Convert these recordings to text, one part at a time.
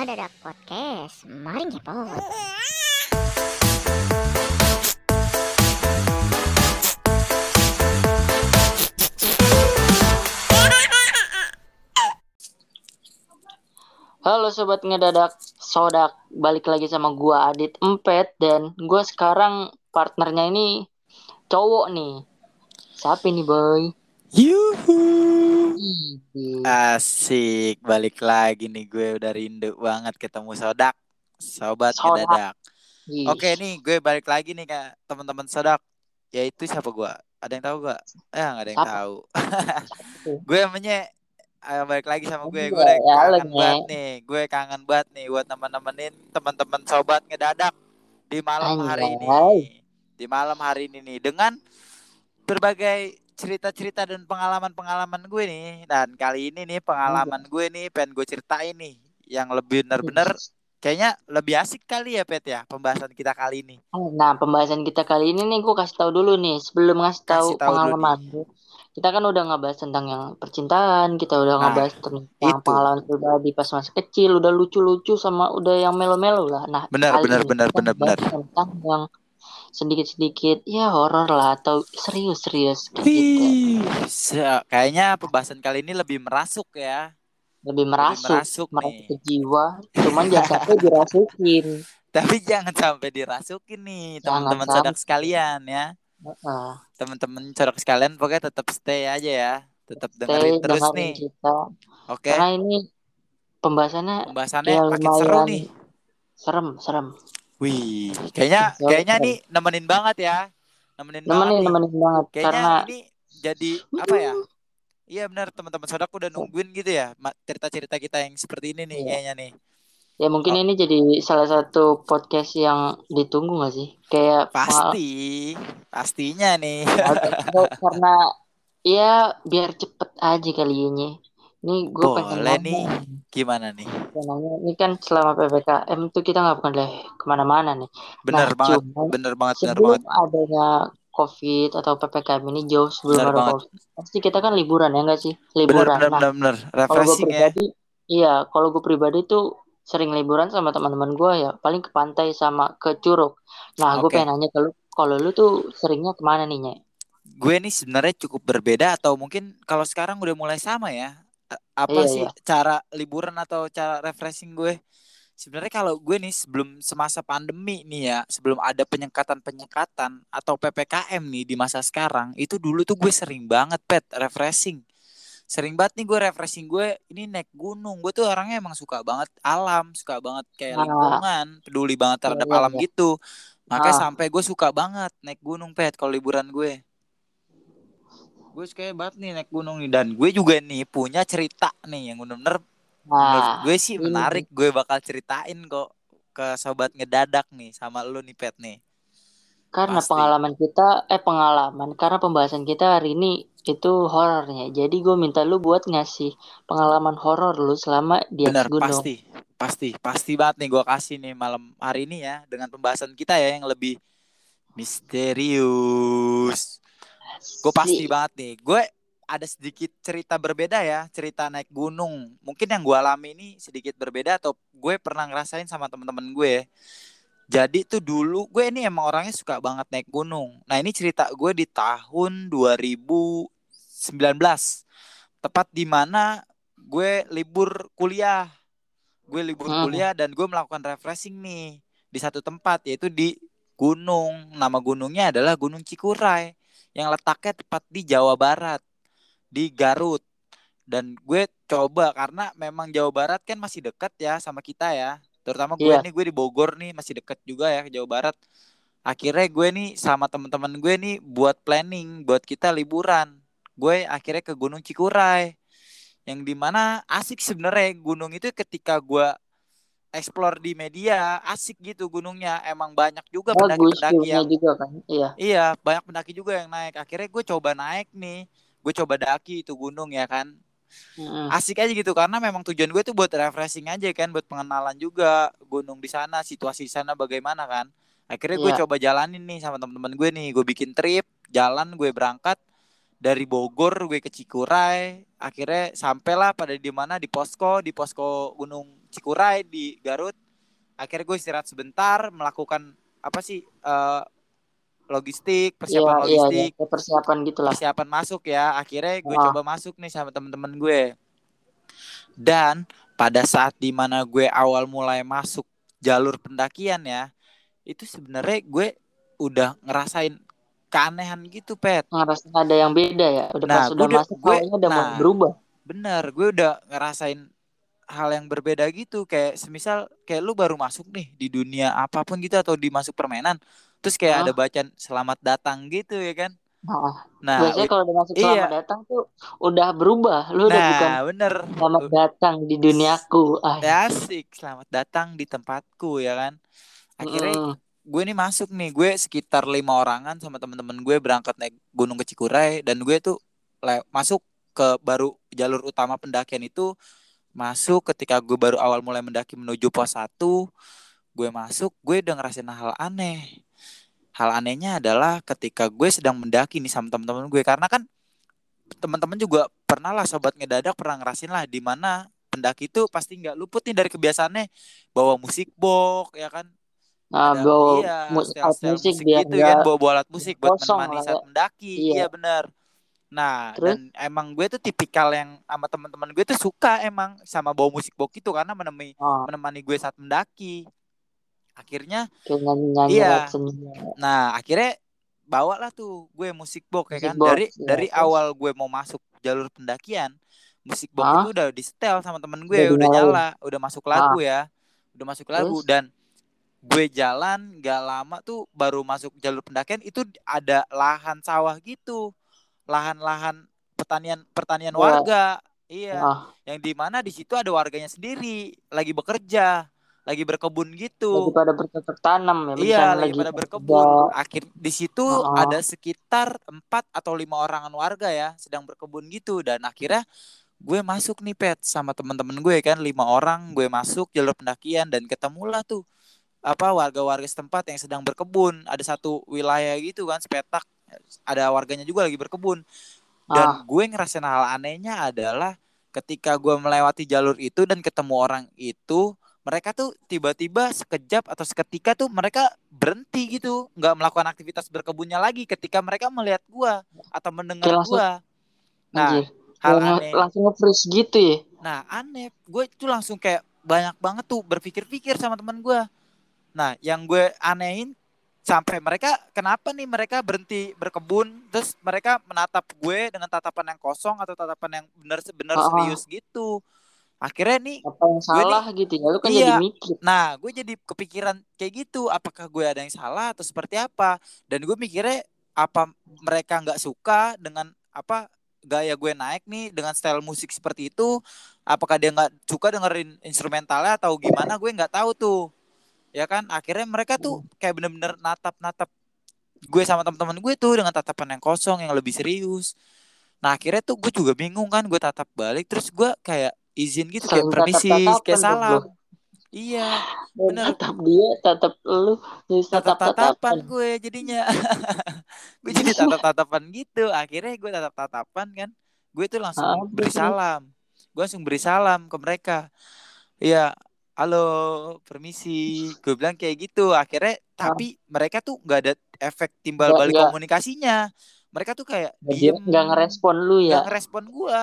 Dadak Podcast. Mari ngepot. Halo sobat ngedadak sodak balik lagi sama gua Adit Empet dan gua sekarang partnernya ini cowok nih siapa nih boy Yuhu. Ih, Asik, balik lagi nih gue udah rindu banget ketemu Sodak. Sobat Sodak. ngedadak. ih. Oke nih, gue balik lagi nih kak teman-teman Sodak. Yaitu siapa gue? Ada yang tahu gak? Eh, nggak ada yang Siapa? tahu. gue namanya eh, balik lagi sama gue. Iya, Gue udah ya, lu, kangen banget nih. Gue kangen banget nih buat teman-temenin teman-teman Sobat ngedadak di malam hari ini. Di malam hari ini nih dengan berbagai cerita-cerita dan pengalaman-pengalaman gue nih. Dan kali ini nih pengalaman gue nih pengen gue ceritain nih yang lebih bener-bener kayaknya lebih asik kali ya Pet ya pembahasan kita kali ini. Nah pembahasan kita kali ini nih gua kasih tahu dulu nih sebelum ngasih tahu Kasih tahu pengalaman kita kan udah ngebahas tentang yang percintaan kita udah Nah, ngebahas tentang itu. pengalaman pribadi pas masa kecil udah lucu-lucu sama udah yang melo-melo lah nah Benar, benar, benar, benar, benar. tentang yang sedikit-sedikit ya horor lah atau serius-serius gitu Wih, kayaknya pembahasan kali ini lebih merasuk ya. lebih Lebih merasuk merasuk merasuk nih. ke jiwa cuman jangan sampai dirasukin Tapi jangan sampai dirasukin nih teman-teman saudara sekalian ya. Heeh. Teman-teman saudara sekalian pokoknya tetap stay aja ya. Tetap Stay dengerin terus dengerin nih. kita Oke. karena ini pembahasannya Pembahasannya ya makin seru nih. serem serem Wih, kayaknya kayaknya nih nemenin banget ya. Nemenin, banget nemenin nih. nemenin banget Kayaknya karena ini jadi apa ya? Iya benar teman-teman saudaraku udah nungguin gitu ya cerita-cerita kita yang seperti ini nih Iya. kayaknya nih. ya mungkin Oh. ini jadi salah satu podcast yang ditunggu gak sih kayak Pasti, pastinya nih. karena ya biar cepet aja kali ini ini gue pengen Boleh nanya nih. Gimana nih? nanya ini kan selama ppkm tuh kita nggak boleh ke mana-mana nih Bener Nah, banget, cuman bener banget, bener banget. adanya covid atau ppkm ini jauh sebelum Bener ada banget. covid pasti kita kan liburan ya nggak sih Bener, liburan bener, nah bener, bener. kalau gue Refreshing ya. pribadi iya kalau gue pribadi tuh sering liburan sama teman-teman gue ya paling ke pantai sama ke curug nah gue Oke. pengen nanya ke lu kalau lu tuh seringnya ke mana nih Nye? Gue nih sebenarnya cukup berbeda atau mungkin kalau sekarang udah mulai sama ya. Apa Iya, sih iya. cara liburan atau cara refreshing gue? Sebenarnya kalau gue nih sebelum semasa pandemi nih ya, sebelum ada penyekatan-penyekatan atau PPKM nih di masa sekarang, itu dulu tuh gue sering banget pet refreshing. Sering banget nih gue refreshing gue ini naik gunung. Gue tuh orangnya emang suka banget alam, suka banget kayak Ah. lingkungan, peduli banget terhadap Iya, iya, alam iya. gitu. Makanya Ah. sampai gue suka banget naik gunung pet kalau liburan gue. Gue suka banget nih naik gunung nih dan gue juga nih punya cerita nih yang bener-bener nah gue sih ini menarik. Gue bakal ceritain kok ke sobat ngedadak nih sama lu nih pet nih. karena Pasti. pengalaman kita eh pengalaman karena pembahasan kita hari ini itu horornya jadi gue minta lu buat ngasih pengalaman horor lu selama di atas Bener gunung pasti, pasti, pasti banget nih gue kasih nih malam hari ini ya dengan pembahasan kita ya yang lebih misterius. Gue pasti banget nih. Gue ada sedikit cerita berbeda ya, cerita naik gunung. Mungkin yang gue alami ini sedikit berbeda atau gue pernah ngerasain sama temen-temen gue. Jadi tuh dulu gue ini emang orangnya suka banget naik gunung. Nah ini cerita gue di tahun 2019. Tepat di mana gue libur kuliah. Gue libur Hmm. kuliah dan gue melakukan refreshing nih di satu tempat yaitu di gunung. Nama gunungnya adalah Gunung Cikuray yang letaknya tepat di Jawa Barat, di Garut. Dan gue coba karena memang Jawa Barat kan masih dekat ya sama kita ya. Terutama gue Iya. nih gue di Bogor nih masih deket juga ya ke Jawa Barat. Akhirnya gue nih sama teman-teman gue nih buat planning buat kita liburan. Gue akhirnya ke Gunung Cikuray. Yang di mana asik sebenarnya gunung itu ketika gue explore di media asik gitu gunungnya. Emang banyak juga pendaki-pendaki yang juga kan? Iya. Iya banyak pendaki juga yang naik. Akhirnya gue coba naik nih. Gue coba daki itu gunung ya kan? Mm-mm. asik aja gitu karena memang tujuan gue tuh buat refreshing aja kan buat pengenalan juga gunung di sana situasi di sana bagaimana kan? Akhirnya gue Iya. coba jalanin nih sama teman-teman gue nih. Gue bikin trip jalan gue berangkat dari Bogor gue ke Cikuray. Akhirnya sampailah pada di mana di posko di posko Gunung Cikuray di Garut. Akhirnya gue istirahat sebentar, melakukan apa sih eh, logistik, Iya, persiapan iya, iya, logistik, kayak persiapan gitulah. persiapan masuk ya. Akhirnya gue Ah. coba masuk nih sama temen-temen gue. Dan pada saat di mana gue awal mulai masuk jalur pendakian ya, itu sebenarnya gue udah ngerasain keanehan gitu, Pet. Ngerasa ada yang beda ya. Udah Nah, pas gue udah masuk gue- udah mau nah. berubah. Bener, gue udah ngerasain hal yang berbeda gitu. Kayak semisal kayak lu baru masuk nih di dunia apa pun gitu atau di masuk permainan. Terus kayak Ah. ada bacaan selamat datang gitu ya kan. Nah, Nah, biasanya kalau udah masuk iya. selamat datang tuh udah berubah. Lu udah bukan nah bener. selamat datang di duniaku. Ah, Asik, selamat datang di tempatku ya kan. Akhirnya mm, gue nih masuk nih, gue sekitar lima orangan sama temen-temen gue berangkat naik gunung ke Cikuray dan gue tuh masuk ke baru jalur utama pendakian itu masuk ketika gue baru awal mulai mendaki menuju pos 1 gue masuk gue udah ngerasain hal aneh. Hal anehnya adalah ketika gue sedang mendaki nih sama temen-temen gue karena kan teman-teman juga pernah lah sobat ngedadak pernah ngerasin lah di mana pendaki itu pasti nggak luput nih dari kebiasaannya. Bawa musik box ya kan? Nah, ada bawa iya mu- musik musik gitu kan nggak bawa bawa alat musik buat menemani lah saat ya. mendaki. Iya. iya benar nah Terus? dan emang gue tuh tipikal yang sama teman-teman gue tuh suka emang sama bawa musik box itu karena menemani Oh, menemani gue saat mendaki akhirnya Iya. nah akhirnya bawa lah tuh gue musik box ya kan box, dari iya. dari Terus? awal gue mau masuk jalur pendakian musik box itu udah di setel sama temen gue Udah udah nyala udah masuk lagu ya udah masuk lagu Terus? dan gue jalan gak lama tuh baru masuk jalur pendakian itu ada lahan sawah gitu lahan-lahan pertanian pertanian Iya. warga iya Ah, yang di mana di situ ada warganya sendiri lagi bekerja lagi berkebun gitu lagi pada bercocok tanam ya. Iya, lagi pada kerja. berkebun. Akhir di situ Oh. ada sekitar empat atau lima orangan warga ya sedang berkebun gitu dan akhirnya gue masuk nih pet sama temen-temen gue kan lima orang gue masuk jalur pendakian dan ketemulah tuh apa warga-warga setempat yang sedang berkebun ada satu wilayah gitu kan sepetak ada warganya juga lagi berkebun dan Ah. gue ngerasain hal anehnya adalah ketika gue melewati jalur itu dan ketemu orang itu mereka tuh tiba-tiba sekejap atau seketika tuh mereka berhenti gitu nggak melakukan aktivitas berkebunnya lagi ketika mereka melihat gua atau mendengar Kayak langsung- gua nah Anjir. hal aneh langsung nge-freeze gitu ya. nah aneh gue itu langsung kayak banyak banget tuh berpikir-pikir sama teman gua nah yang gue anehin sampai mereka kenapa nih mereka berhenti berkebun terus mereka menatap gue dengan tatapan yang kosong atau tatapan yang benar-benar ah. serius gitu akhirnya nih Apa yang salah gitu ya. Lu kan Iya. jadi mikir. Nah, gue jadi kepikiran kayak gitu. Apakah gue ada yang salah atau seperti apa? Dan gue mikirnya apa mereka nggak suka dengan apa gaya gue naik nih dengan style musik seperti itu? Apakah dia nggak suka dengerin instrumentalnya atau gimana? Gue nggak tahu tuh. Ya kan? Akhirnya mereka tuh kayak bener-bener natap-natap gue sama teman-teman gue tuh dengan tatapan yang kosong yang lebih serius. Nah akhirnya tuh gue juga bingung kan gue tatap balik terus gue kayak izin gitu kayak Saling permisi kayak salam. Iya. Bener. tatap dia, tatap lu, tatap-tatapan tatap-tatapan. gue jadinya gue jadi tatap-tatapan gitu akhirnya gue tatap-tatapan kan gue tuh langsung Ah, beri salam gue langsung beri salam ke mereka Iya halo permisi. Gue bilang kayak gitu. Akhirnya tapi mereka tuh nggak ada efek timbal balik nggak. komunikasinya. Mereka tuh kayak diem nggak ngerespon lu ya. nggak ngerespon gue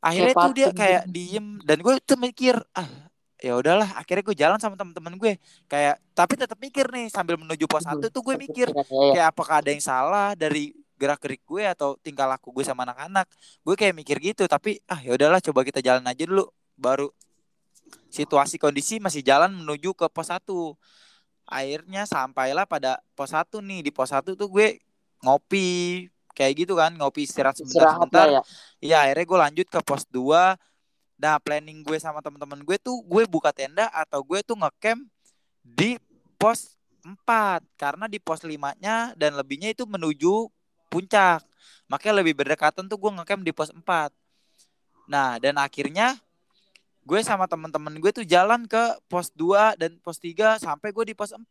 akhirnya tuh dia kayak diem. Dan gue tuh mikir ah ya udahlah. Akhirnya gue jalan sama temen-temen gue kayak tapi tetap mikir nih sambil menuju pos satu tuh gue mikir Ya, ya. kayak apakah ada yang salah dari gerak gerik gue atau tingkah laku gue sama anak-anak. Gue kayak mikir gitu tapi ah ya udahlah coba kita jalan aja dulu. Baru situasi kondisi masih jalan menuju ke pos 1 akhirnya sampailah pada pos 1 nih di pos 1 tuh gue ngopi kayak gitu kan ngopi istirahat sebentar sebentar. ya. Iya akhirnya gue lanjut ke pos 2 Nah planning gue sama teman-teman gue tuh Gue buka tenda atau gue tuh ngecamp Di pos 4 Karena di pos 5 nya dan lebihnya itu menuju puncak. Makanya lebih berdekatan tuh gue ngecamp di pos 4 Nah dan akhirnya Gue sama teman-teman gue tuh jalan ke pos 2 dan pos 3 Sampai gue di pos 4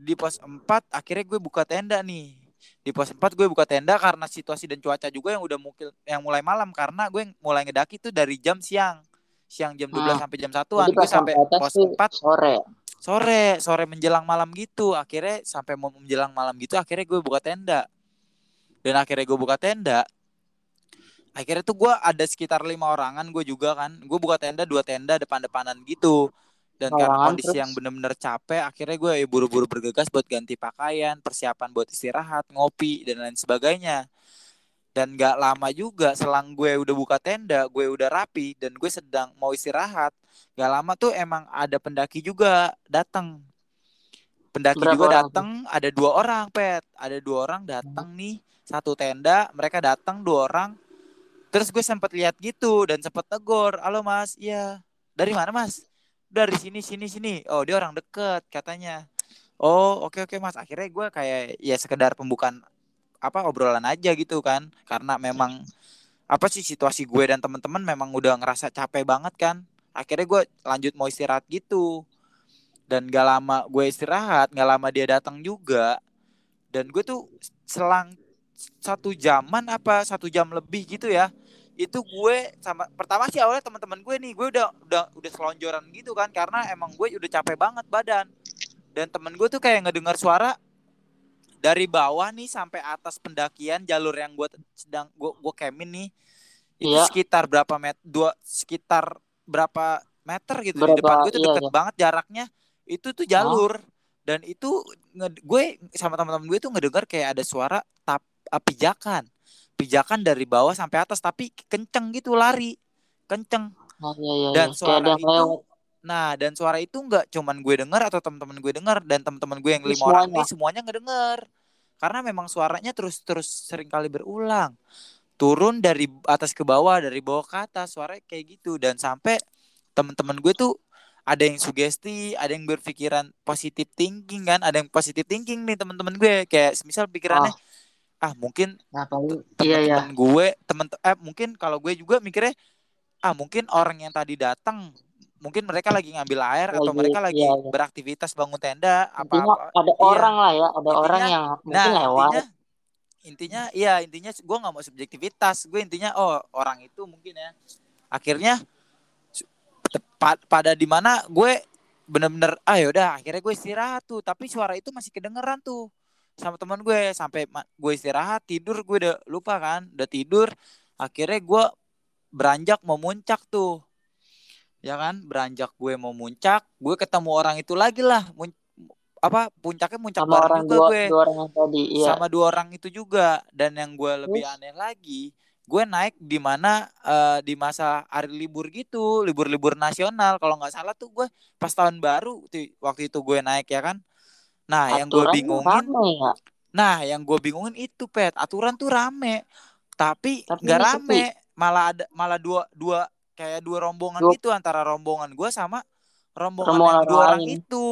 Di pos 4 akhirnya gue buka tenda nih. Di pos 4 gue buka tenda karena situasi dan cuaca juga yang udah mungkin yang mulai malam. Karena gue mulai ngedaki tuh dari jam siang. Siang jam 12 Hmm. sampai jam satuan gue sampai pos tuh 4 sore. sore sore menjelang malam gitu. Akhirnya sampai mau menjelang malam gitu akhirnya gue buka tenda. Dan akhirnya gue buka tenda akhirnya tuh gue ada sekitar lima orangan gue juga kan. Gue buka tenda dua tenda depan-depanan gitu. Dan karena Orangan, kondisi terus? yang bener-bener capek akhirnya gue ya buru-buru bergegas buat ganti pakaian persiapan buat istirahat ngopi dan lain sebagainya. Dan gak lama juga selang gue udah buka tenda gue udah rapi dan gue sedang mau istirahat gak lama tuh emang ada pendaki juga datang pendaki Berapa juga datang ada dua orang pet. Ada dua orang datang nih satu tenda mereka datang dua orang terus gue sempat lihat gitu dan sempat tegur halo mas. Iya. Dari mana mas? Dari sini sini sini. Oh dia orang deket katanya. Oh oke oke mas. Akhirnya gue kayak ya sekedar pembukaan apa obrolan aja gitu kan. Karena memang apa sih situasi gue dan teman-teman memang udah ngerasa capek banget kan. Akhirnya gue lanjut mau istirahat gitu. Dan gak lama gue istirahat gak lama dia datang juga dan gue tuh selang satu jaman apa satu jam lebih gitu ya itu gue sama pertama sih awalnya teman-teman gue nih gue udah udah udah selonjoran gitu kan karena emang gue udah capek banget badan. Dan temen gue tuh kayak ngedengar suara dari bawah nih sampai atas pendakian jalur yang gue sedang gue gue kemin nih. Itu Iya. sekitar berapa met dua sekitar berapa meter gitu di Berapa- depan gue tuh iya, deket iya. banget jaraknya. Itu tuh jalur. Dan itu nge- gue sama teman-teman gue tuh ngedengar kayak ada suara tap pijakan pijakan dari bawah sampai atas tapi kenceng gitu lari. Kenceng. Oh, iya, iya, dan iya. Kayak suara yang itu nah dan suara itu nggak cuman gue denger atau teman-teman gue denger dan teman-teman gue yang lima orang ini semuanya. ngedenger karena memang suaranya terus terus sering kali berulang. Turun dari atas ke bawah dari bawah ke atas suara kayak gitu. Dan sampai teman-teman gue tuh ada yang sugesti ada yang berpikiran positif thinking kan ada yang positif thinking nih teman-teman gue. Kayak misal pikirannya ah mungkin Nah, paling iya ya. teman-teman gue temen eh mungkin kalau gue juga mikirnya ah mungkin orang yang tadi datang mungkin mereka lagi ngambil air atau Lagi- mereka lagi iya, iya. beraktivitas bangun tenda apa apa ada Iya. orang lah ya, ada Intinya- orang yang mungkin nah lewat. intinya intinya iya intinya gue nggak mau subjektivitas gue intinya oh orang itu mungkin ya akhirnya tepat pada di mana gue bener-bener ah yaudah akhirnya gue istirahat tuh tapi suara itu masih kedengeran tuh sama teman gue sampai gue istirahat tidur gue udah lupa kan udah tidur. Akhirnya gue beranjak mau muncak tuh. Ya kan? Beranjak gue mau muncak gue ketemu orang itu lagi lah. Mun- apa puncaknya muncak sama bareng orang juga dua, gue. dua orang yang tadi. Iya. sama dua orang itu juga. Dan yang gue lebih Terus? aneh lagi gue naik di mana eh, di masa hari libur gitu libur-libur nasional. Kalau nggak salah tuh gue pas tahun baru waktu itu gue naik ya kan nah yang gue bingungin rame ya. nah yang gue bingungin itu pet aturan tuh rame tapi nggak rame malah ada malah dua dua kayak dua rombongan Dua- gitu antara rombongan gue sama rombongan, Rombongan yang dua orang lain. itu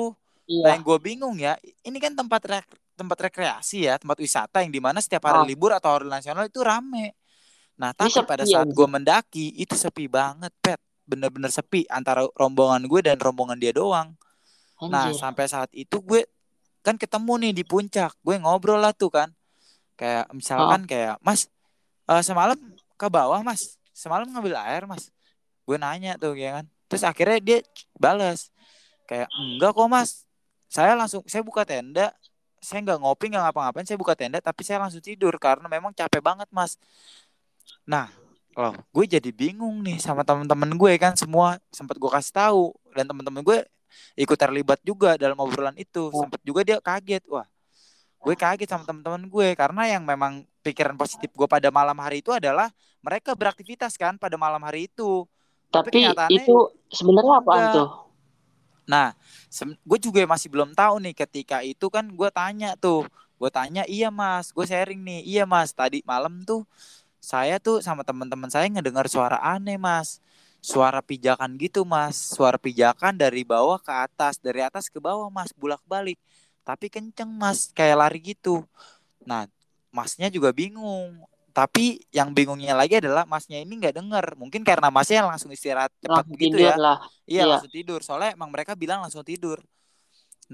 Iya. Nah, yang gue bingung ya, ini kan tempat rek- tempat rekreasi ya, tempat wisata yang di mana setiap hari Oh. libur atau hari nasional itu rame. Nah, tapi sepi pada saat anjir. gue mendaki itu sepi banget, pet, bener-bener sepi antara rombongan gue dan rombongan dia doang. Nah, Anjir. sampai saat itu gue kan ketemu nih di puncak, gue ngobrol lah tuh kan, kayak misalkan kayak Mas, eh, semalam ke bawah Mas, semalam ngambil air Mas, gue nanya tuh ya kan, terus akhirnya dia balas kayak enggak kok Mas, saya langsung saya buka tenda. Saya nggak ngopi nggak ngapa-ngapain saya buka tenda tapi saya langsung tidur karena memang capek banget mas. Nah loh gue jadi bingung nih sama teman-teman gue kan semua. Sempat gue kasih tahu. Dan teman-teman gue ikut terlibat juga dalam obrolan itu. Oh. sempat juga dia kaget. Wah gue kaget sama teman-teman gue. Karena yang memang pikiran positif gue pada malam hari itu adalah mereka beraktivitas kan pada malam hari itu. Tapi Tapi kenyataannya itu sebenarnya apaan enggak. tuh? Nah, gue juga masih belum tahu nih ketika itu kan gue tanya tuh, gue tanya iya mas, gue sharing nih, iya mas tadi malam tuh saya tuh sama teman-teman saya ngedengar suara aneh mas, suara pijakan gitu mas, suara pijakan dari bawah ke atas, dari atas ke bawah mas, bulak balik, tapi kenceng mas, kayak lari gitu. Nah, masnya juga bingung. Tapi yang bingungnya lagi adalah masnya ini nggak dengar, mungkin karena masnya langsung istirahat cepat Langsung begitu tidur ya. lah. Iya Iya. langsung tidur. Soalnya emang mereka bilang langsung tidur.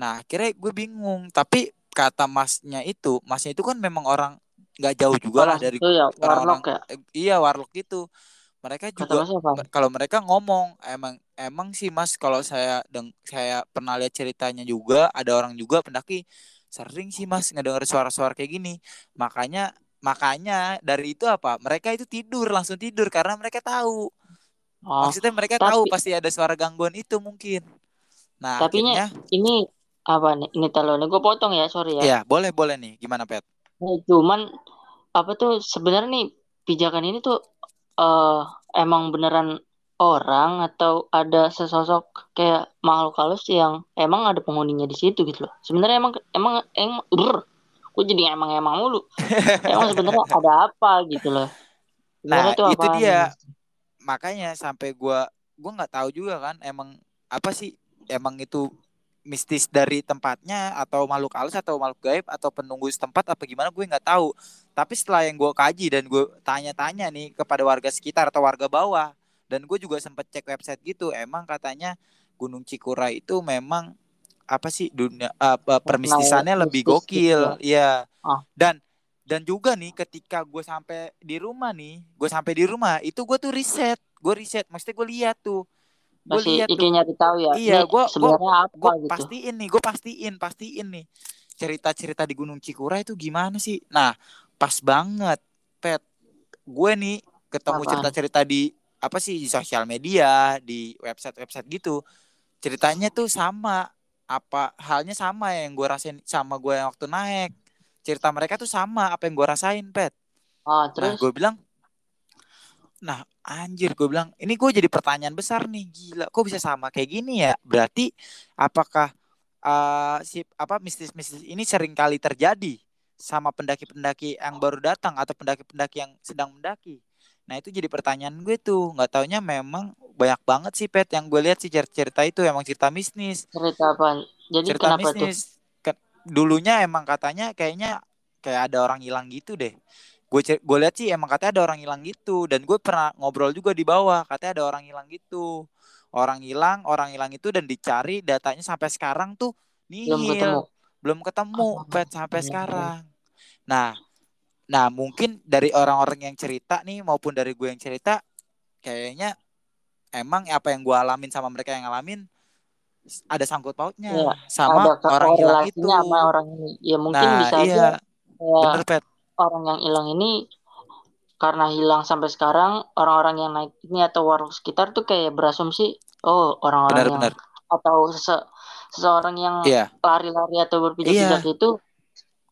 Nah akhirnya gue bingung. Tapi kata masnya itu, masnya itu kan memang orang nggak jauh juga lah Orang dari itu ya orang-orang. warlock ya. eh, iya warlock gitu. Mereka juga kalau mereka ngomong emang emang sih Mas kalau saya deng saya pernah lihat ceritanya juga ada orang juga pendaki sering sih Mas ngedenger suara-suara kayak gini. Makanya makanya dari itu apa? Mereka itu tidur langsung tidur karena mereka tahu. Oh, Maksudnya mereka tapi- tahu pasti ada suara gangguan itu mungkin. Nah, Tapinya- akhirnya ini apa nih? Ini talonnya gue potong ya, sorry ya. ya boleh boleh nih. Gimana Pet? Nah, cuman apa tuh sebenarnya nih pijakan ini tuh eh emang beneran orang atau ada sesosok kayak makhluk halus yang emang ada penghuninya di situ gitu loh. Sebenarnya emang emang emang brr, gue jadi emang emang mulu. emang sebenarnya ada apa gitu loh. Nah, itu apaan dia. nih? makanya sampai gua gua nggak tahu juga kan emang apa sih emang itu mistis dari tempatnya atau makhluk halus atau makhluk gaib atau penunggu setempat apa gimana gue nggak tahu. Tapi setelah yang gue kaji dan gue tanya-tanya nih kepada warga sekitar atau warga bawah dan gue juga sempat cek website gitu emang katanya Gunung Cikura itu memang apa sih dunia apa permistisannya lebih gokil. ya? Ah. dan dan juga nih ketika gue sampai di rumah nih gue sampai di rumah itu gue tuh riset gue riset maksudnya gue lihat tuh gue lihat tuh. nyari tahu ya. Iya, sebenarnya apa gue gitu. pastiin nih gue pastiin pastiin nih. Cerita-cerita di Gunung Cikura itu gimana sih? Nah pas banget pet. Gue nih ketemu Apaan? cerita-cerita di apa sih di sosial media di website-website gitu. Ceritanya tuh sama. Apa halnya sama yang gue rasain sama gue yang waktu naik. Cerita mereka tuh sama apa yang gue rasain pet. Ah, Nah, terus? gue bilang, nah anjir, gue bilang, ini gue jadi pertanyaan besar nih, gila, kok bisa sama kayak gini ya? Berarti apakah eh, si apa mistis-mistis ini sering kali terjadi sama pendaki-pendaki yang baru datang atau pendaki-pendaki yang sedang mendaki? Nah itu jadi pertanyaan gue tuh, nggak taunya memang banyak banget sih pet yang gue lihat sih cerita itu emang cerita mistis cerita apa? Jadi cerita kenapa tuh? bisnis Ke- dulunya emang katanya kayaknya kayak ada orang hilang gitu deh gue gue lihat sih emang katanya ada orang hilang gitu. Dan gue pernah ngobrol juga di bawah katanya ada orang hilang gitu. Orang hilang orang hilang itu dan dicari datanya sampai sekarang tuh Belum nihil ketemu. belum ketemu Oh, pet sampai iya. sekarang. Nah nah mungkin dari orang-orang yang cerita nih maupun dari gue yang cerita kayaknya emang apa yang gue alamin sama mereka yang ngalamin ada sangkut pautnya. Iya, sama ada orang hilang itu. sama orang ini. Ya mungkin nah bisa aja iya. kayak bener pet orang yang hilang ini karena hilang sampai sekarang orang-orang yang naik ini atau warung sekitar tuh kayak berasumsi oh orang-orang yang benar-benar atau sese- seseorang yang iya lari-lari atau berpijak-pijak itu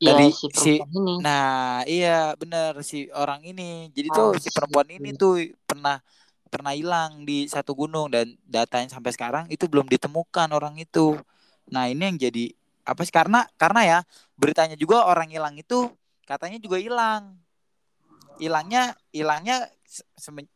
ya Dari si si- perempuan ini. Nah, iya bener si orang ini. Jadi tuh Ah, si perempuan gitu. ini tuh pernah pernah hilang di satu gunung dan datanya sampai sekarang itu belum ditemukan orang itu. Nah, ini yang jadi apa sih karena karena ya beritanya juga orang hilang itu katanya juga hilang. Hilangnya hilangnya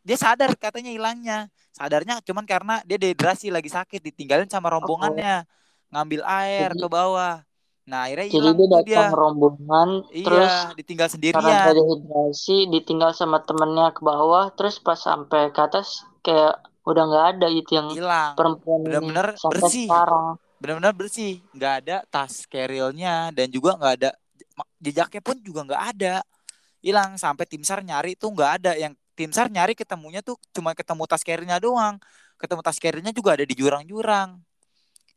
dia sadar katanya hilangnya. Sadarnya cuman karena dia dehidrasi lagi sakit ditinggalin sama rombongannya ngambil air Jadi- ke bawah. Nah, akhirnya Jadi dia tuh dia. datang rombongan terus Iya, ditinggal karena sendirian. dia dehidrasi ditinggal sama temennya ke bawah terus pas sampai ke atas kayak udah nggak ada gitu yang hilang perempuan ini bersih. sekarang. benar-benar bersih nggak ada tas carry-nya dan juga nggak ada jejaknya pun juga nggak ada. Hilang sampai tim sar nyari tuh nggak ada. Yang tim sar nyari ketemunya tuh cuma ketemu tas carry-nya doang. Ketemu tas carry-nya juga ada di jurang-jurang.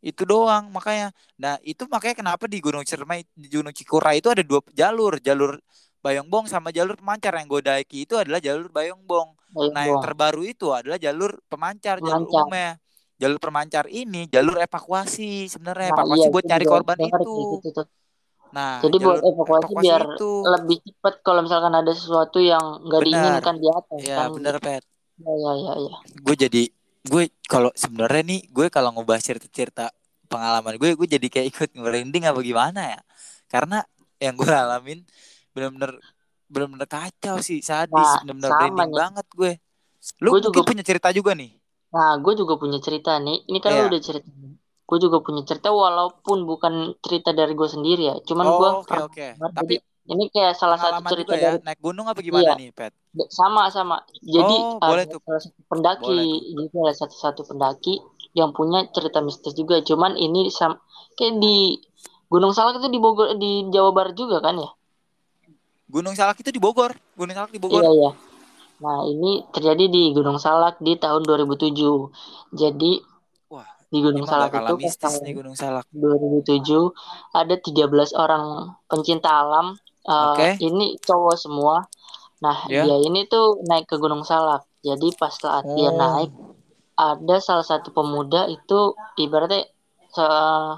Itu doang makanya. Nah itu makanya kenapa di Gunung Ciremai di Gunung Cikura itu ada dua jalur. Jalur Bayongbong sama jalur pemancar. Yang gue daiki itu adalah jalur Bayongbong. Ayo, Nah, yang terbaru itu adalah jalur pemancar, jalur Pemancar. umumnya. Jalur pemancar ini jalur evakuasi sebenarnya, Nah, evakuasi iya, buat itu cari juga korban itu. kayak gitu tuh. Nah, Jadi buat jalur evakuasi biar itu. lebih cepat kalau misalkan ada sesuatu yang nggak Benar. diinginkan di atas Ya, kan. bener, Pet. Ya, ya, ya, ya. Gue jadi gue kalau sebenarnya nih gue kalau ngebahas cerita-cerita pengalaman gue, gue jadi kayak ikut ngerinding apa gimana ya. Karena yang gue alamin bener-bener bener-bener kacau sih, sadis, Nah, bener-bener sama merinding nih. banget gue. Lu Gue juga- punya cerita juga nih. Nah, gue juga punya cerita nih. Ini kan Iya. lu udah cerita. Gue juga punya cerita walaupun bukan cerita dari gue sendiri ya. Cuman gue Oh, oke oke. Tapi ini kayak salah satu cerita ya, dari naik gunung apa gimana Iya. nih, Pet? sama sama. Jadi Oh, ada boleh tuh. salah satu pendaki, Boleh jadi ada satu-satu pendaki yang punya cerita mistis juga. Cuman ini sam kayak di Gunung Salak itu di Bogor di Jawa Barat juga kan ya? Gunung Salak itu di Bogor. Gunung Salak di Bogor. Iya iya. Nah, ini terjadi di Gunung Salak di tahun 2007. Jadi di Gunung Salak itu mistis nih Gunung Salak. 2007 ada 13 orang pencinta alam. Eh, Oke. Ini cowok semua. Nah, Ya. dia ini tuh naik ke Gunung Salak. Jadi pas saat dia Oh. naik, ada salah satu pemuda itu ibaratnya se-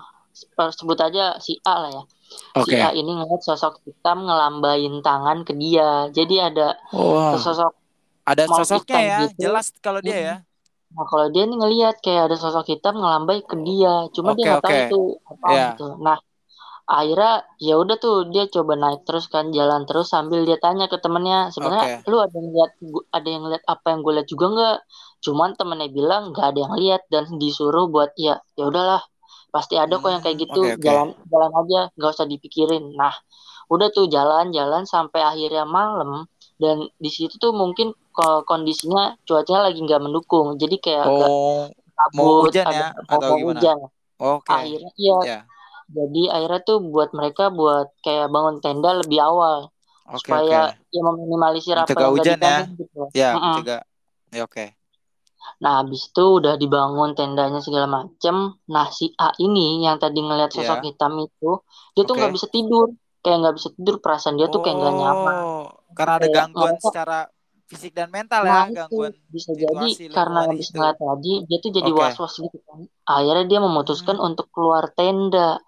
sebut aja si A lah ya. Oke. Si A ini ngeliat sosok hitam ngelambain tangan ke dia. Jadi ada Wah. sosok Ada sosoknya ya, gitu. jelas kalau dia ya. Nah, kalau dia nih ngelihat kayak ada sosok hitam ngelambai ke dia, cuma Oke, dia nggak tahu oke. itu apa Iya. gitu. Nah, akhirnya ya udah tuh dia coba naik terus kan jalan terus sambil dia tanya ke temennya, sebenarnya lu ada yang lihat ada yang lihat apa yang gue lihat juga nggak? Cuman temennya bilang nggak ada yang lihat dan disuruh buat ya ya udahlah pasti ada kok yang kayak Hmm, gitu oke, oke. jalan jalan aja nggak usah dipikirin. Nah, udah tuh jalan-jalan sampai akhirnya malam dan di situ tuh mungkin ko- kondisinya cuacanya lagi nggak mendukung jadi kayak agak Oh, mau kabut hujan ada ya mau atau mau gimana? hujan Oke. akhirnya iya Ya. jadi akhirnya tuh buat mereka buat kayak bangun tenda lebih awal Oke, supaya oke. ya meminimalisir apa yang hujan ya. gitu Ya, Mm-mm. mencegah. Ya, oke. nah habis itu udah dibangun tendanya segala macem nah si A ini yang tadi ngeliat sosok Ya. hitam itu dia tuh nggak bisa tidur kayak nggak bisa tidur perasaan dia tuh kayak nggak nyaman Oh, karena ada gangguan ngerasa secara fisik dan mental Nah ya, itu gangguan bisa jadi karena habis ngeliat tadi dia tuh jadi Oke. was-was gitu kan. Akhirnya dia memutuskan Hmm. untuk keluar tenda.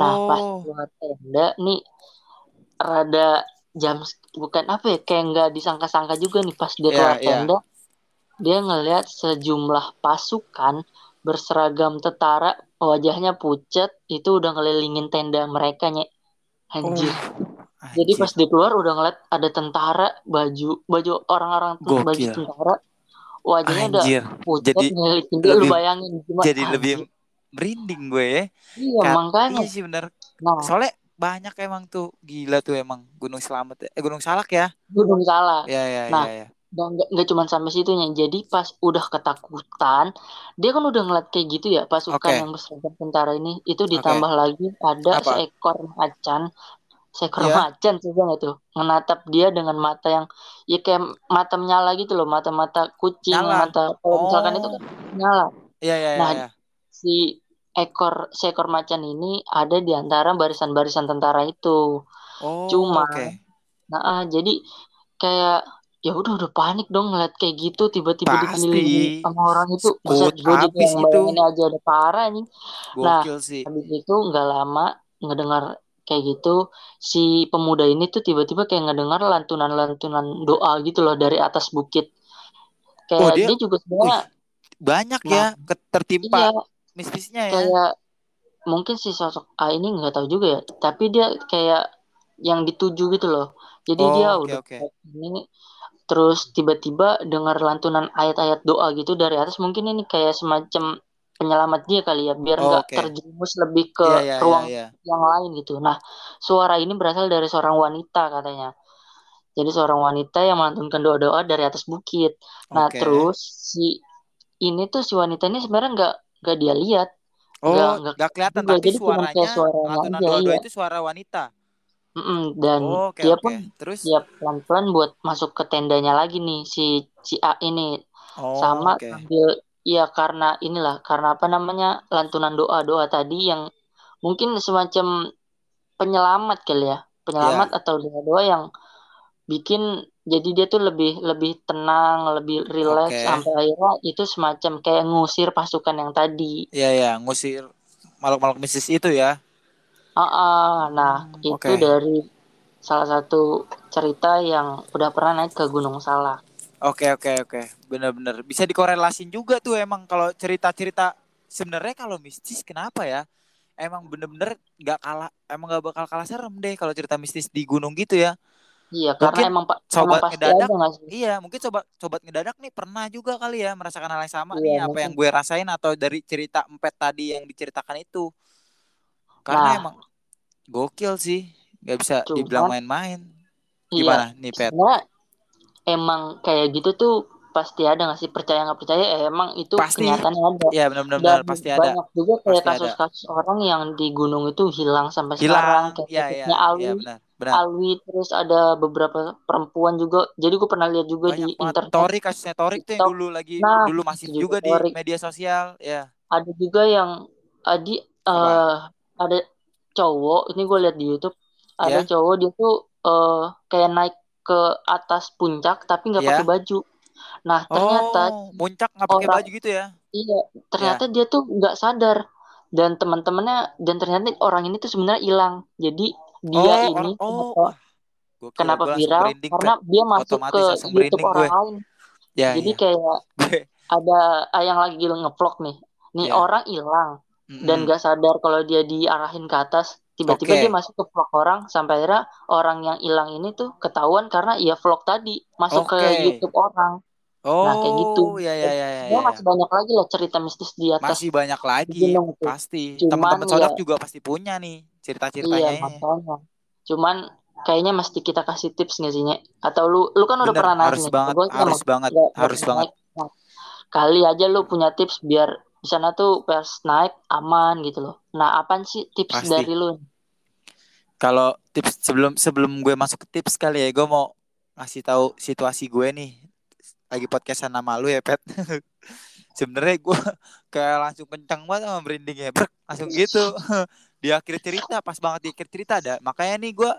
Nah pas Oh, keluar tenda nih rada jam bukan apa ya kayak nggak disangka-sangka juga nih pas dia Iya, keluar iya. tenda dia ngelihat sejumlah pasukan berseragam tentara wajahnya pucat itu udah ngelilingin tenda mereka nyek anjir. Oh, Jadi pas dia keluar udah ngeliat ada tentara baju baju orang-orang tuh baju Gokil. tentara wajahnya udah Anjir. pucat Jadi ngeliatin dia lu lebih bayangin gimana jadi lebih merinding gue ya. iya Kat, makanya iya sih bener. nah Soalnya banyak emang tuh gila tuh emang Gunung Selamet ya. Eh Gunung Salak ya. gunung salah Ya ya nah ya ya. dan nggak nggak cuma sampai situnya jadi pas udah ketakutan dia kan udah ngeliat kayak gitu ya pasukan Oke. yang berseragam tentara ini itu ditambah lagi ada Apa? seekor macan seekor Iya. macan sih nggak tuh menatap dia dengan mata yang ya kayak mata menyala gitu loh mata-mata kucing Nyala. mata kalau misalkan itu Oh. kan nyala Iya iya iya nah ya. si ekor seekor macan ini ada di antara barisan-barisan tentara itu. Oh, Cuma, oke. nah ah, jadi kayak ya udah udah panik dong ngeliat kayak gitu tiba-tiba dikelilingi sama orang itu. Gue jadi yang itu. aja ada parah nih. Nah, sih. habis itu nggak lama ngedengar kayak gitu si pemuda ini tuh tiba-tiba kayak ngedengar lantunan-lantunan doa gitu loh dari atas bukit. Oh, Kayak dia dia juga sebenarnya banyak nah ya ke- tertimpa iya mistisnya ya. kayak mungkin si sosok A ini nggak tahu juga ya tapi dia kayak yang dituju gitu loh jadi dia Oh, oke udah oke. kayak ini terus tiba-tiba dengar lantunan ayat-ayat doa gitu dari atas mungkin ini kayak semacam penyelamat dia kali ya biar Oh, nggak oke. terjerumus lebih ke Iya iya iya ruang iya. yang lain gitu nah suara ini berasal dari seorang wanita katanya jadi seorang wanita yang melantunkan doa-doa dari atas bukit nah Oke. terus si ini tuh si wanita ini sebenarnya nggak nggak dia lihat nggak Oh, nggak gak kelihatan tapi jadi kayak suaranya suaranya lantunan aja doa-doa iya itu suara wanita. Mm-mm, dan Oh, oke dia oke. pun Terus dia pelan-pelan buat masuk ke tendanya lagi nih si si A ini oh, sama oke. sambil ya karena inilah karena apa namanya lantunan doa-doa tadi yang mungkin semacam penyelamat kali ya penyelamat Iya. atau doa-doa yang bikin jadi dia tuh lebih lebih tenang lebih rileks Oke. sampai akhirnya itu semacam kayak ngusir pasukan yang tadi Iya ya, ngusir makhluk-makhluk mistis itu ya. Ah, ah, nah Hmm, itu oke. dari salah satu cerita yang udah pernah naik ke Gunung Salak. Oke oke oke. Bener-bener bisa dikorelasin juga tuh emang kalau cerita-cerita sebenarnya kalau mistis kenapa ya? Emang bener-bener nggak kalah, emang nggak bakal kalah serem deh kalau cerita mistis di gunung gitu ya. Iya, karena Mungkin emang pak emang sobat pasti ngedadak? Iya, mungkin coba sobat ngedadak nih pernah juga kali ya merasakan hal yang sama Iya, nih apa mungkin. yang gue rasain atau dari cerita empet tadi yang diceritakan itu. Karena Nah, emang gokil sih, nggak bisa dibilang cuman main-main. iya, Gimana nih, Pet? sebenarnya emang kayak gitu tuh pasti ada nggak sih percaya nggak percaya eh, emang itu Pasti. kenyataannya ada Iya, benar-benar dan pasti ada. banyak juga kayak ada. kasus-kasus orang yang di gunung itu hilang sampai Hilang. sekarang kayak iya, kasusnya iya Ali benar. benar. Alwi terus ada beberapa perempuan juga. Jadi gue pernah lihat juga di Banyak banget. internet Torik kasusnya Torik tuh yang dulu lagi Nah, dulu masif itu juga juga di Torik. media sosial, ya. ada juga yang adi eh ada cowok ini gue lihat di YouTube ada Ya. cowok dia tuh eh kayak naik ke atas puncak tapi nggak Ya. pakai baju. Nah ternyata Oh, muncak nggak pakai orang- baju gitu ya? iya ternyata Ya. dia tuh nggak sadar dan teman-temannya dan ternyata orang ini tuh sebenarnya hilang. Jadi dia oh, ini oh, kenapa, kenapa gua langsung viral karena dia masuk Otomatis ke YouTube orang gue. lain. Ya, Jadi ya. kayak ada yang lagi ngevlog nih. Nih Ya. orang hilang dan gak sadar kalau dia diarahin ke atas tiba-tiba Oke. dia masuk ke vlog orang sampai akhirnya orang yang hilang ini tuh ketahuan karena ya vlog tadi masuk ke Oke. YouTube orang Oh, nah kayak gitu ya, ya, ya, ya, ya, ya. masih banyak lagi lah cerita mistis di atas Masih banyak lagi, gunung itu pasti. Teman-teman Sodak ya- juga pasti punya nih iya cerita-ceritanya. makanya cuman kayaknya mesti kita kasih tips nggak sih atau lu lu kan udah Bener, pernah harus nih banget, harus banget, harus banget. naik. Nah, kali aja lu punya tips biar di sana tuh pas naik aman gitu loh nah apaan sih tips Pasti. dari lu Kalau tips sebelum sebelum gue masuk ke tips kali ya, gue mau ngasih tahu situasi gue nih. Lagi podcastan sama lu ya, Pet. Sebenarnya gue kayak langsung kencang banget sama merinding ya, brek, langsung gitu. di akhir cerita, pas banget di akhir cerita ada. Makanya nih gue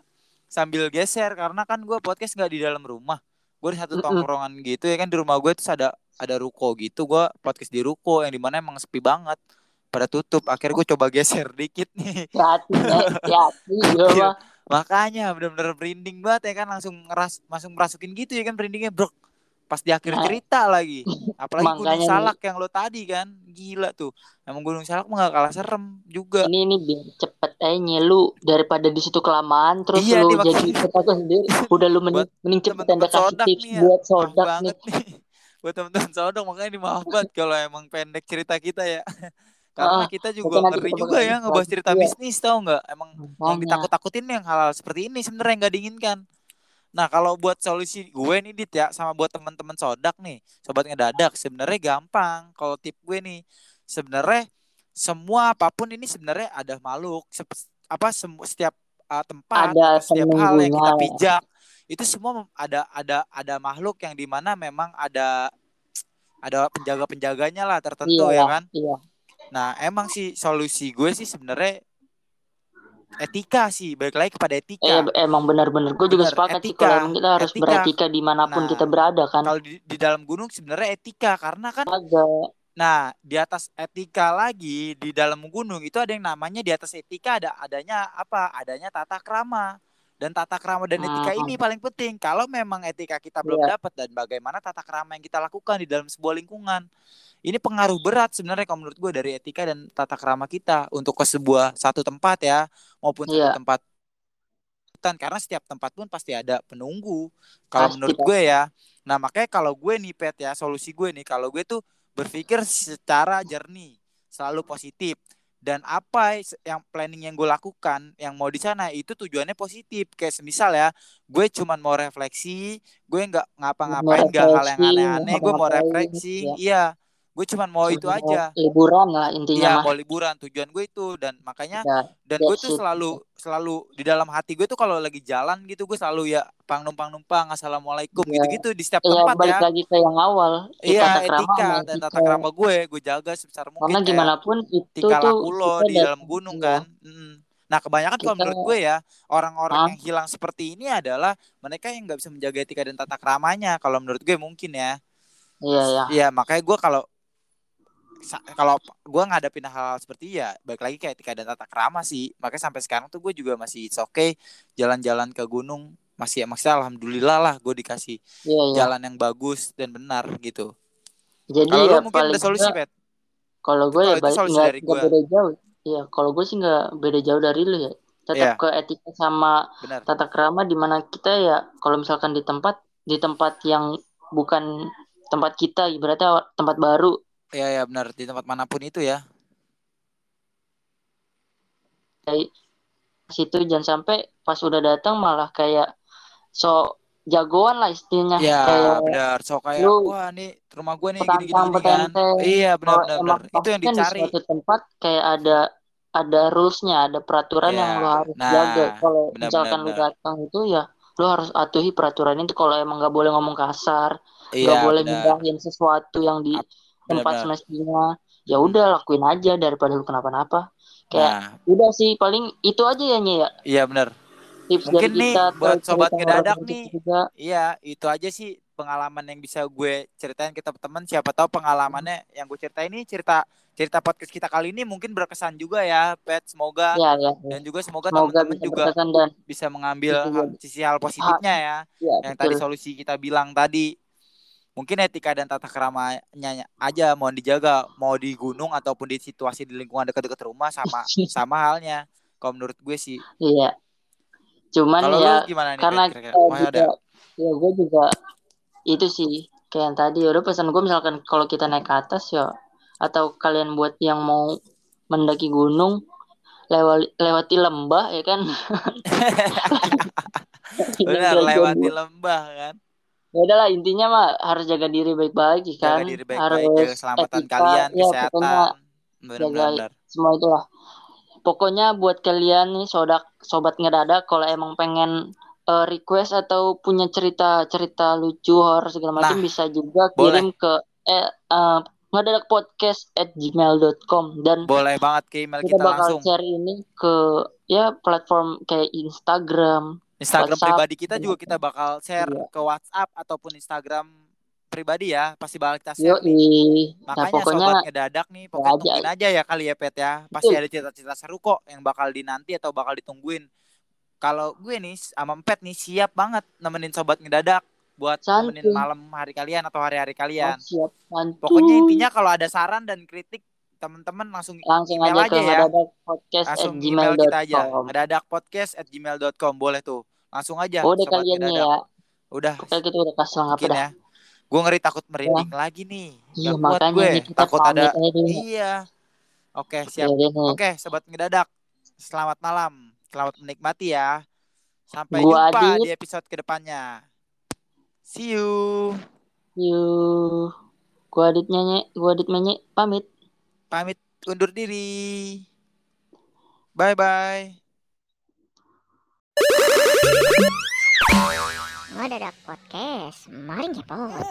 sambil geser karena kan gue podcast nggak di dalam rumah. Gue di satu tongkrongan gitu ya kan di rumah gue terus ada ada ruko gitu. Gue podcast di ruko yang di mana emang sepi banget. Pada tutup. Akhirnya gue coba geser dikit nih. hati hati gue Iya. Makanya bener-bener merinding banget ya kan langsung ngeras langsung merasukin gitu ya kan merindingnya bro. Pas di akhir Nah. cerita lagi. Apalagi Gunung Makanya nih. Salak yang lo tadi kan. Gila tuh. Emang Gunung Salak mah gak kalah serem juga. ini ini biar cepet aja nyelu daripada di situ kelamaan terus Iya, lu nih, jadi ketakutan sendiri udah lu mending, mending cepet teman-teman anda kasih tips nih ya. buat sodak nih nih. Buat teman-teman sodok makanya ini maaf banget kalau emang pendek cerita kita ya. Karena Ah, kita juga ngeri juga ya ngebahas cerita iya. bisnis tau nggak? Emang yang Makanya. ditakut-takutin yang hal-hal seperti ini sebenarnya nggak diinginkan. Nah kalau buat solusi gue nih Dit ya sama buat teman-teman sodak nih, sobat ngedadak sebenarnya gampang. Kalau tip gue nih sebenarnya semua apa pun ini sebenarnya ada makhluk apa setiap uh, tempat Ada setiap hal yang kita penunggunya. pijak itu semua ada ada ada makhluk yang di mana memang ada ada penjaga-penjaganya lah tertentu iya ya kan. iya Nah, emang sih solusi gue sih sebenarnya etika sih, balik lagi kepada etika. eh, emang benar-benar gue juga sepakat sih etika. kalau emang kita harus Etika. beretika di mana pun Nah, kita berada kan Kalau di, di dalam gunung sebenarnya etika karena kan agak nah, di atas etika lagi di dalam gunung itu ada yang namanya di atas etika ada adanya apa? Adanya tata krama. Dan tata krama dan etika Hmm. ini paling penting. Kalau memang etika kita belum Iya. dapat dan bagaimana tata krama yang kita lakukan di dalam sebuah lingkungan. Ini pengaruh berat sebenarnya kalau menurut gue dari etika dan tata krama kita untuk ke sebuah satu tempat ya maupun satu Iya. tempat hutan karena setiap tempat pun pasti ada penunggu. Kalau Pasti, menurut gue ya. Nah, makanya kalau gue nih Pet ya, solusi gue nih kalau gue tuh berpikir secara jernih, selalu positif. Dan apa yang planning yang gue lakukan, yang mau di sana itu tujuannya positif. Kayak semisal ya, gue cuman mau refleksi, gue nggak ngapa-ngapain, nggak hal yang aneh-aneh, gue mau refleksi, ya. iya. Gue cuman mau itu aja. liburan lah intinya Iya, mah mau liburan. Tujuan gue itu dan makanya Ya, dan gue tuh selalu selalu di dalam hati gue tuh kalau lagi jalan gitu gue selalu ya pang numpang numpang assalamualaikum Iya. gitu-gitu di setiap Iya, tempat balik ya lagi ke yang awal iya etika dan tata etika. krama gue gue jaga sebesar mungkin karena kayak gimana pun itu tuh kita di dalam gunung iya. kan Mm. nah kebanyakan kalau menurut gue ya orang-orang yang hilang seperti ini adalah mereka yang nggak bisa menjaga etika dan tata kramanya kalau menurut gue mungkin ya iya ya Iya makanya gue kalau kalau gue ngadapin hal, hal seperti ya balik lagi kayak etika dan tata krama sih. Makanya sampai sekarang tuh gue juga masih it's okay jalan-jalan ke gunung. Masih maksudnya alhamdulillah lah gue dikasih iya ya jalan yang bagus dan benar gitu. Jadi kalau ya mungkin ada solusi pet? kalau gue ya solusi nggak beda jauh. Iya kalau gue sih nggak beda jauh dari lu ya. Tetap Iya. ke etika sama benar. tata krama di mana kita ya kalau misalkan di tempat di tempat yang bukan tempat kita ibaratnya tempat baru Iya ya benar. Di tempat mana pun itu ya. Kayak situ jangan sampai pas udah datang malah kayak so jagoan lah istilahnya. Iya kayak benar. So kayak lu wah nih rumah gue nih gini gini, gini kan. iya benar benar benar. Itu yang kan di dicari. suatu tempat kayak ada ada rulesnya, ada peraturan Ya, yang lo harus nah, jaga. Kalau misalkan benar, benar. datang itu ya lo harus atuhi peraturan itu. Kalau emang nggak boleh ngomong kasar, nggak Iya, boleh mindahin sesuatu yang di Ap- tempat benar-benar. semestinya. Ya udah lakuin aja daripada lu kenapa-napa. Kayak Nah, udah sih paling itu aja ya Nye ya iya benar. tips Mungkin dari nih kita buat sobat orang nih. juga. Iya, itu aja sih pengalaman yang bisa gue ceritain ke teman-teman. Siapa tahu pengalamannya yang gue ceritain ini cerita cerita podcast kita kali ini mungkin berkesan juga ya, Pet. Semoga Ya ya. ya. dan juga semoga Semoga teman-teman juga dan bisa mengambil sisi hal positifnya ya. ya Yang tadi betul. solusi kita bilang tadi. Mungkin etika dan tata keramanya aja mohon dijaga, mau di gunung ataupun di situasi di lingkungan dekat-dekat rumah sama sama halnya. Kalau menurut gue sih. Iya. Cuman Kalau ya lu gimana nih? karena kita Oh, juga ada. ya gue juga itu sih kayak yang tadi udah pesan gue misalkan kalau kita naik ke atas ya atau kalian buat yang mau mendaki gunung lewati lewati lembah ya kan Benar, lewati lembah kan. Ya udahlah intinya mah harus jaga diri baik-baik Jaga kan diri baik-baik, harus jaga keselamatan etika, kalian, ya pokoknya kesehatan. jaga Benar-benar. semua itulah pokoknya buat kalian nih sodak sobat ngedadak kalau emang pengen eh, request atau punya cerita cerita lucu horor segala macam Nah, bisa juga boleh. kirim ke eh, eh, ngedadak podcast at gmail.com dan Boleh banget ke email kita kita bakal langsung. share ini ke ya platform kayak Instagram Instagram WhatsApp, pribadi kita juga kita bakal share Iya. ke WhatsApp ataupun Instagram pribadi ya. Pasti bakal kita share nih. yoi nah Makanya pokoknya sobat ngedadak nih, pokoknya aja. tungguin aja ya kali ya Pet ya. Pasti Betul. ada cerita-cerita seru kok yang bakal dinanti atau bakal ditungguin. Kalau gue nih sama Pet nih siap banget nemenin sobat ngedadak buat Santuy. nemenin malam hari kalian atau hari-hari oh, kalian. siap santuy. Pokoknya intinya kalau ada saran dan kritik teman-teman langsung langsung email aja ke aja ya. ngedadak podcast at langsung email kita aja. Ngedadak podcast at gmail.com boleh tuh. Langsung aja udah sobat kalian ya Udah kita udah kasih lengkap ya. Gue ngeri takut merinding lagi nih. Iya Gak makanya gue. kita Takut ada. Iya. Oke, siap. Nih. Oke, sobat ngedadak. Selamat malam. Selamat menikmati ya. Sampai Gua jumpa Adit. di episode ke depannya. See you. Yuk. Gua Adit nyanyi, gua Adit menye, pamit. Pamit undur diri. Bye bye. Ngedadak podcast. Mari ngepot.